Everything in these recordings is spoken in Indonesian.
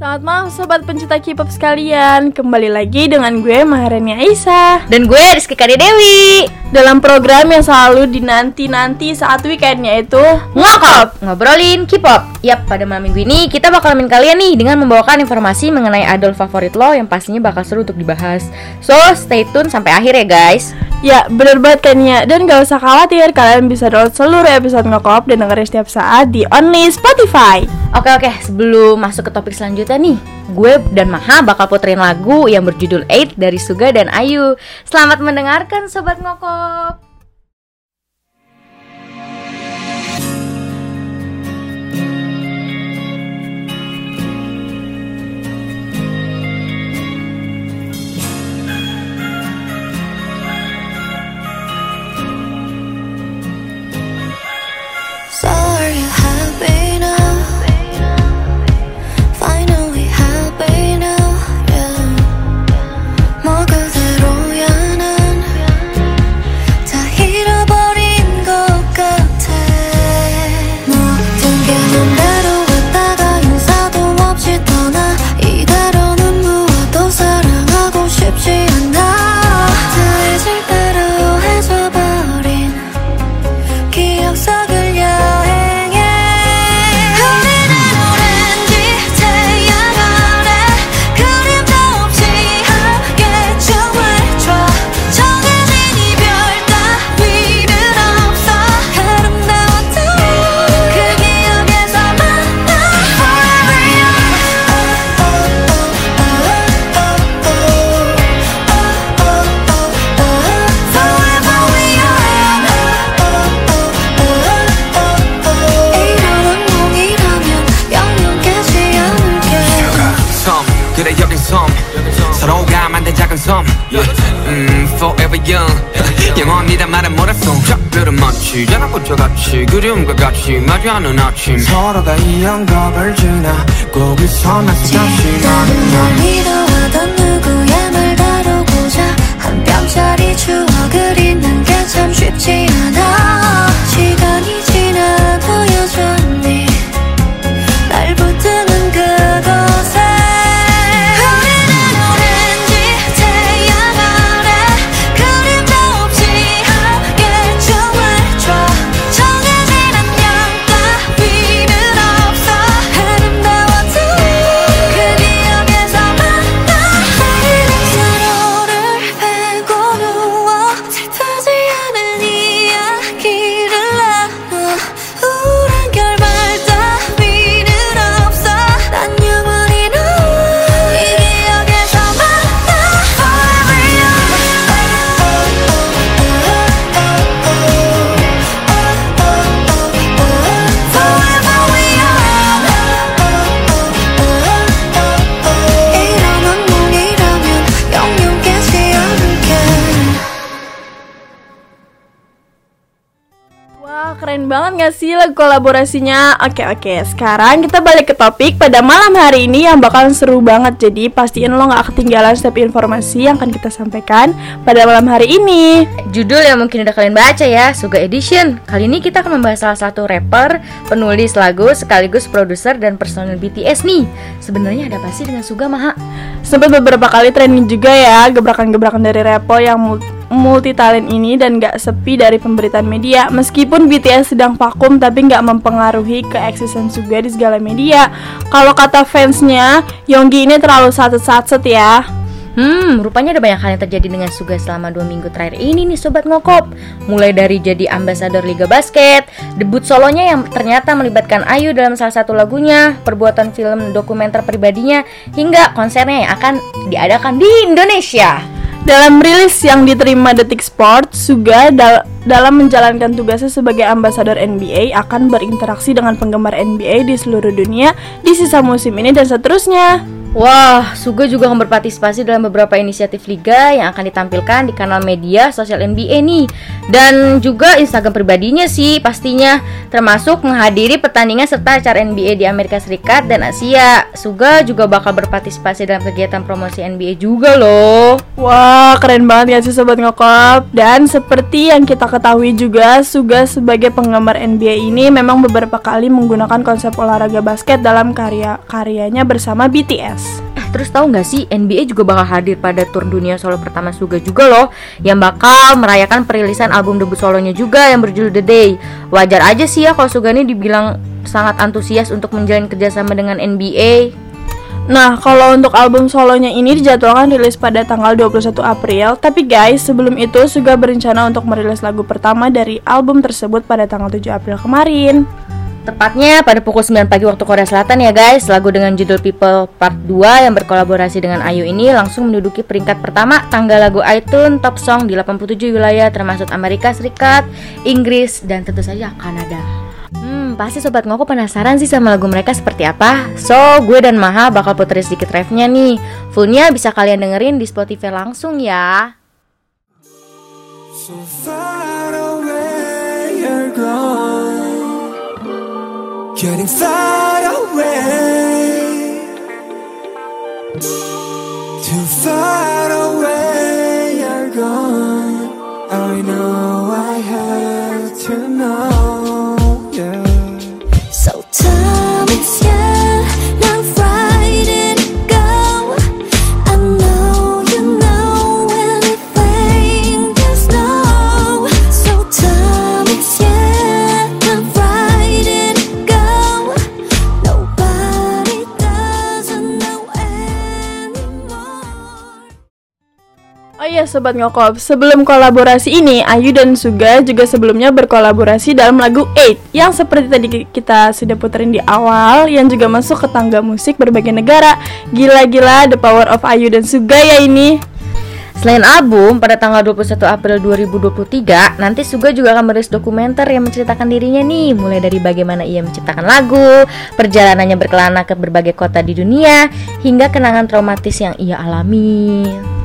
Selamat malam sobat pencinta K-pop sekalian. Kembali lagi dengan gue Maharani Aisyah Dan gue Rizky Kade Dewi. Dalam program yang selalu dinanti-nanti saat weekendnya itu Ngokop. Ngobrolin K-pop Yap, pada malam minggu ini kita bakal nemenin kalian nih Dengan membawakan informasi mengenai idol favorit lo Yang pastinya bakal seru untuk dibahas. So, stay tune sampai akhir ya guys. Ya, bener banget kan ya Dan gak usah khawatir, kalian bisa download seluruh episode Ngokop Dan dengerin setiap saat di Only Spotify. Oke oke, sebelum masuk ke topik selanjutnya nih Gue dan Maha bakal puterin lagu yang berjudul Eight dari Suga dan Ayu. Selamat mendengarkan Sobat Ngokop 마치 연합꽃과 같이 그리움과 같이 마주하는 아침. 서로가 이 영겁을 지나 거기서 나서 다시 나는 널 만나. 믿어하던 누구의 말 다루고자 한 뼘짜리 추억을 잊는 게 참 쉽지 않아 banget gak sih lagu kolaborasinya? Oke, oke. Sekarang kita balik ke topik pada malam hari ini yang bakalan seru banget. Jadi, pastiin lo gak ketinggalan setiap informasi yang akan kita sampaikan pada malam hari ini. Judul yang mungkin udah kalian baca ya, Suga Edition. Kali ini kita akan membahas salah satu rapper, penulis lagu, sekaligus produser dan personil BTS nih. Sebenarnya ada apa sih dengan Suga Maha? Sempat beberapa kali trending juga ya gebrakan-gebrakan dari Repo yang multi talent ini dan gak sepi dari pemberitaan media. Meskipun BTS sedang vakum tapi gak mempengaruhi keeksistensi Suga di segala media. Kalau kata fansnya, Yonggi ini terlalu satset-satset ya. Hmm, rupanya ada banyak hal yang terjadi dengan Suga selama dua minggu terakhir ini nih Sobat Ngokop Mulai dari jadi ambasador Liga Basket Debut solonya yang ternyata melibatkan Ayu dalam salah satu lagunya Perbuatan film dokumenter pribadinya Hingga konsernya yang akan diadakan di Indonesia Dalam rilis yang diterima Detik Sport, Suga dal- dalam menjalankan tugasnya sebagai ambasador NBA akan berinteraksi dengan penggemar NBA di seluruh dunia di sisa musim ini dan seterusnya. Wah, Suga juga akan berpartisipasi dalam beberapa inisiatif liga yang akan ditampilkan di kanal media sosial NBA nih. Dan juga Instagram pribadinya sih pastinya. Termasuk menghadiri pertandingan serta acara NBA di Amerika Serikat dan Asia. Suga juga bakal berpartisipasi dalam kegiatan promosi NBA juga loh Wah, keren banget ya sih Sobat Ngokop Dan seperti yang kita ketahui juga Suga sebagai penggemar NBA ini memang beberapa kali menggunakan konsep olahraga basket dalam karya-karyanya bersama BTS Eh, terus tahu nggak sih NBA juga bakal hadir pada tur dunia solo pertama Suga juga loh yang bakal merayakan perilisan album debut solonya juga yang berjudul The Day. Wajar aja sih ya kalau Suga ini dibilang sangat antusias untuk menjalin kerjasama dengan NBA. Nah, kalau untuk album solonya ini dijadwalkan rilis pada tanggal 21 April. Tapi guys, sebelum itu Suga berencana untuk merilis lagu pertama dari album tersebut pada tanggal 7 April kemarin. Tepatnya pada pukul 9 pagi waktu Korea Selatan ya guys. Lagu dengan judul People Part 2 yang berkolaborasi dengan Ayu ini langsung menduduki peringkat pertama tanggal lagu iTunes Top Song di 87 wilayah termasuk Amerika Serikat, Inggris, dan tentu saja Kanada pasti Sobat Ngoko penasaran sih sama lagu mereka seperti apa. So, gue dan Maha bakal puterin sedikit refnya nih. Fullnya bisa kalian dengerin di Spotify langsung ya. So far away you're gone. Getting far away Sobat Ngokop, sebelum kolaborasi ini, Ayu dan Suga juga sebelumnya berkolaborasi dalam lagu 8 Yang seperti tadi ki- kita sudah puterin di awal, yang juga masuk ke tangga musik berbagai negara. Gila-gila the power of Ayu dan Suga ya ini. Selain album, pada tanggal 21 April 2023, nanti Suga juga akan merilis dokumenter yang menceritakan dirinya nih, mulai dari bagaimana ia menciptakan lagu, perjalanannya berkelana ke berbagai kota di dunia, hingga kenangan traumatis yang ia alami.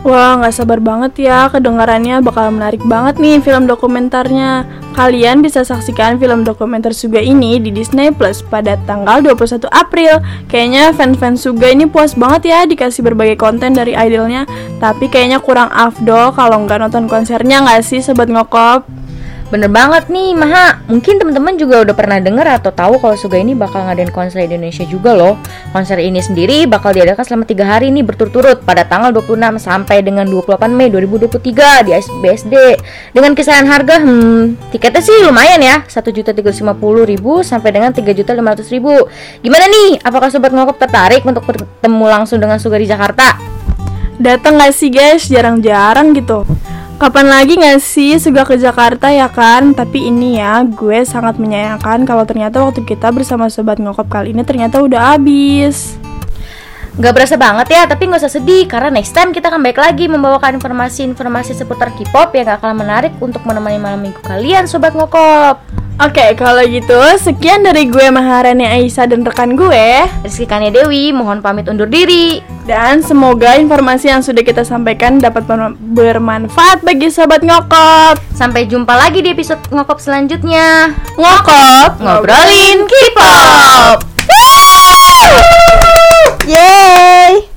Wah nggak sabar banget ya, kedengarannya bakal menarik banget nih film dokumenternya Kalian bisa saksikan film dokumenter Suga ini di Disney Plus pada tanggal 21 April. Kayaknya fans-fans Suga ini puas banget ya dikasih berbagai konten dari idolnya. Tapi kayaknya kurang afdol kalau nggak nonton konsernya nggak sih Sobat Ngokop? Bener banget nih, Maha. Mungkin teman-teman juga udah pernah denger atau tahu kalau Suga ini bakal ngadain konser di Indonesia juga loh. Konser ini sendiri bakal diadakan selama tiga hari nih berturut-turut pada tanggal 26 sampai dengan 28 Mei 2023 di BSD. Dengan kisaran harga, hmm, tiketnya sih lumayan ya, 1.350.000 sampai dengan 3.500.000. Gimana nih? Apakah sobat ngokop tertarik untuk bertemu langsung dengan Suga di Jakarta? Datang nggak sih guys? Jarang-jarang gitu Kapan lagi nggak sih Suga ke Jakarta ya kan? Tapi ini ya, gue sangat menyayangkan kalau ternyata waktu kita bersama Sobat Ngokop kali ini ternyata udah habis Gak berasa banget ya, tapi nggak usah sedih karena next time kita akan baik lagi membawakan informasi-informasi seputar K-pop yang gak kalah menarik untuk menemani malam minggu kalian, sobat ngokop. Oke, kalau gitu sekian dari gue Maharani Aisyah dan rekan gue Rizky Kania Dewi, mohon pamit undur diri. Dan semoga informasi yang sudah kita sampaikan dapat berma- bermanfaat bagi Sobat Ngokop Sampai jumpa lagi di episode ngokop selanjutnya. Ngokop, Ngobrolin K-pop. Yeay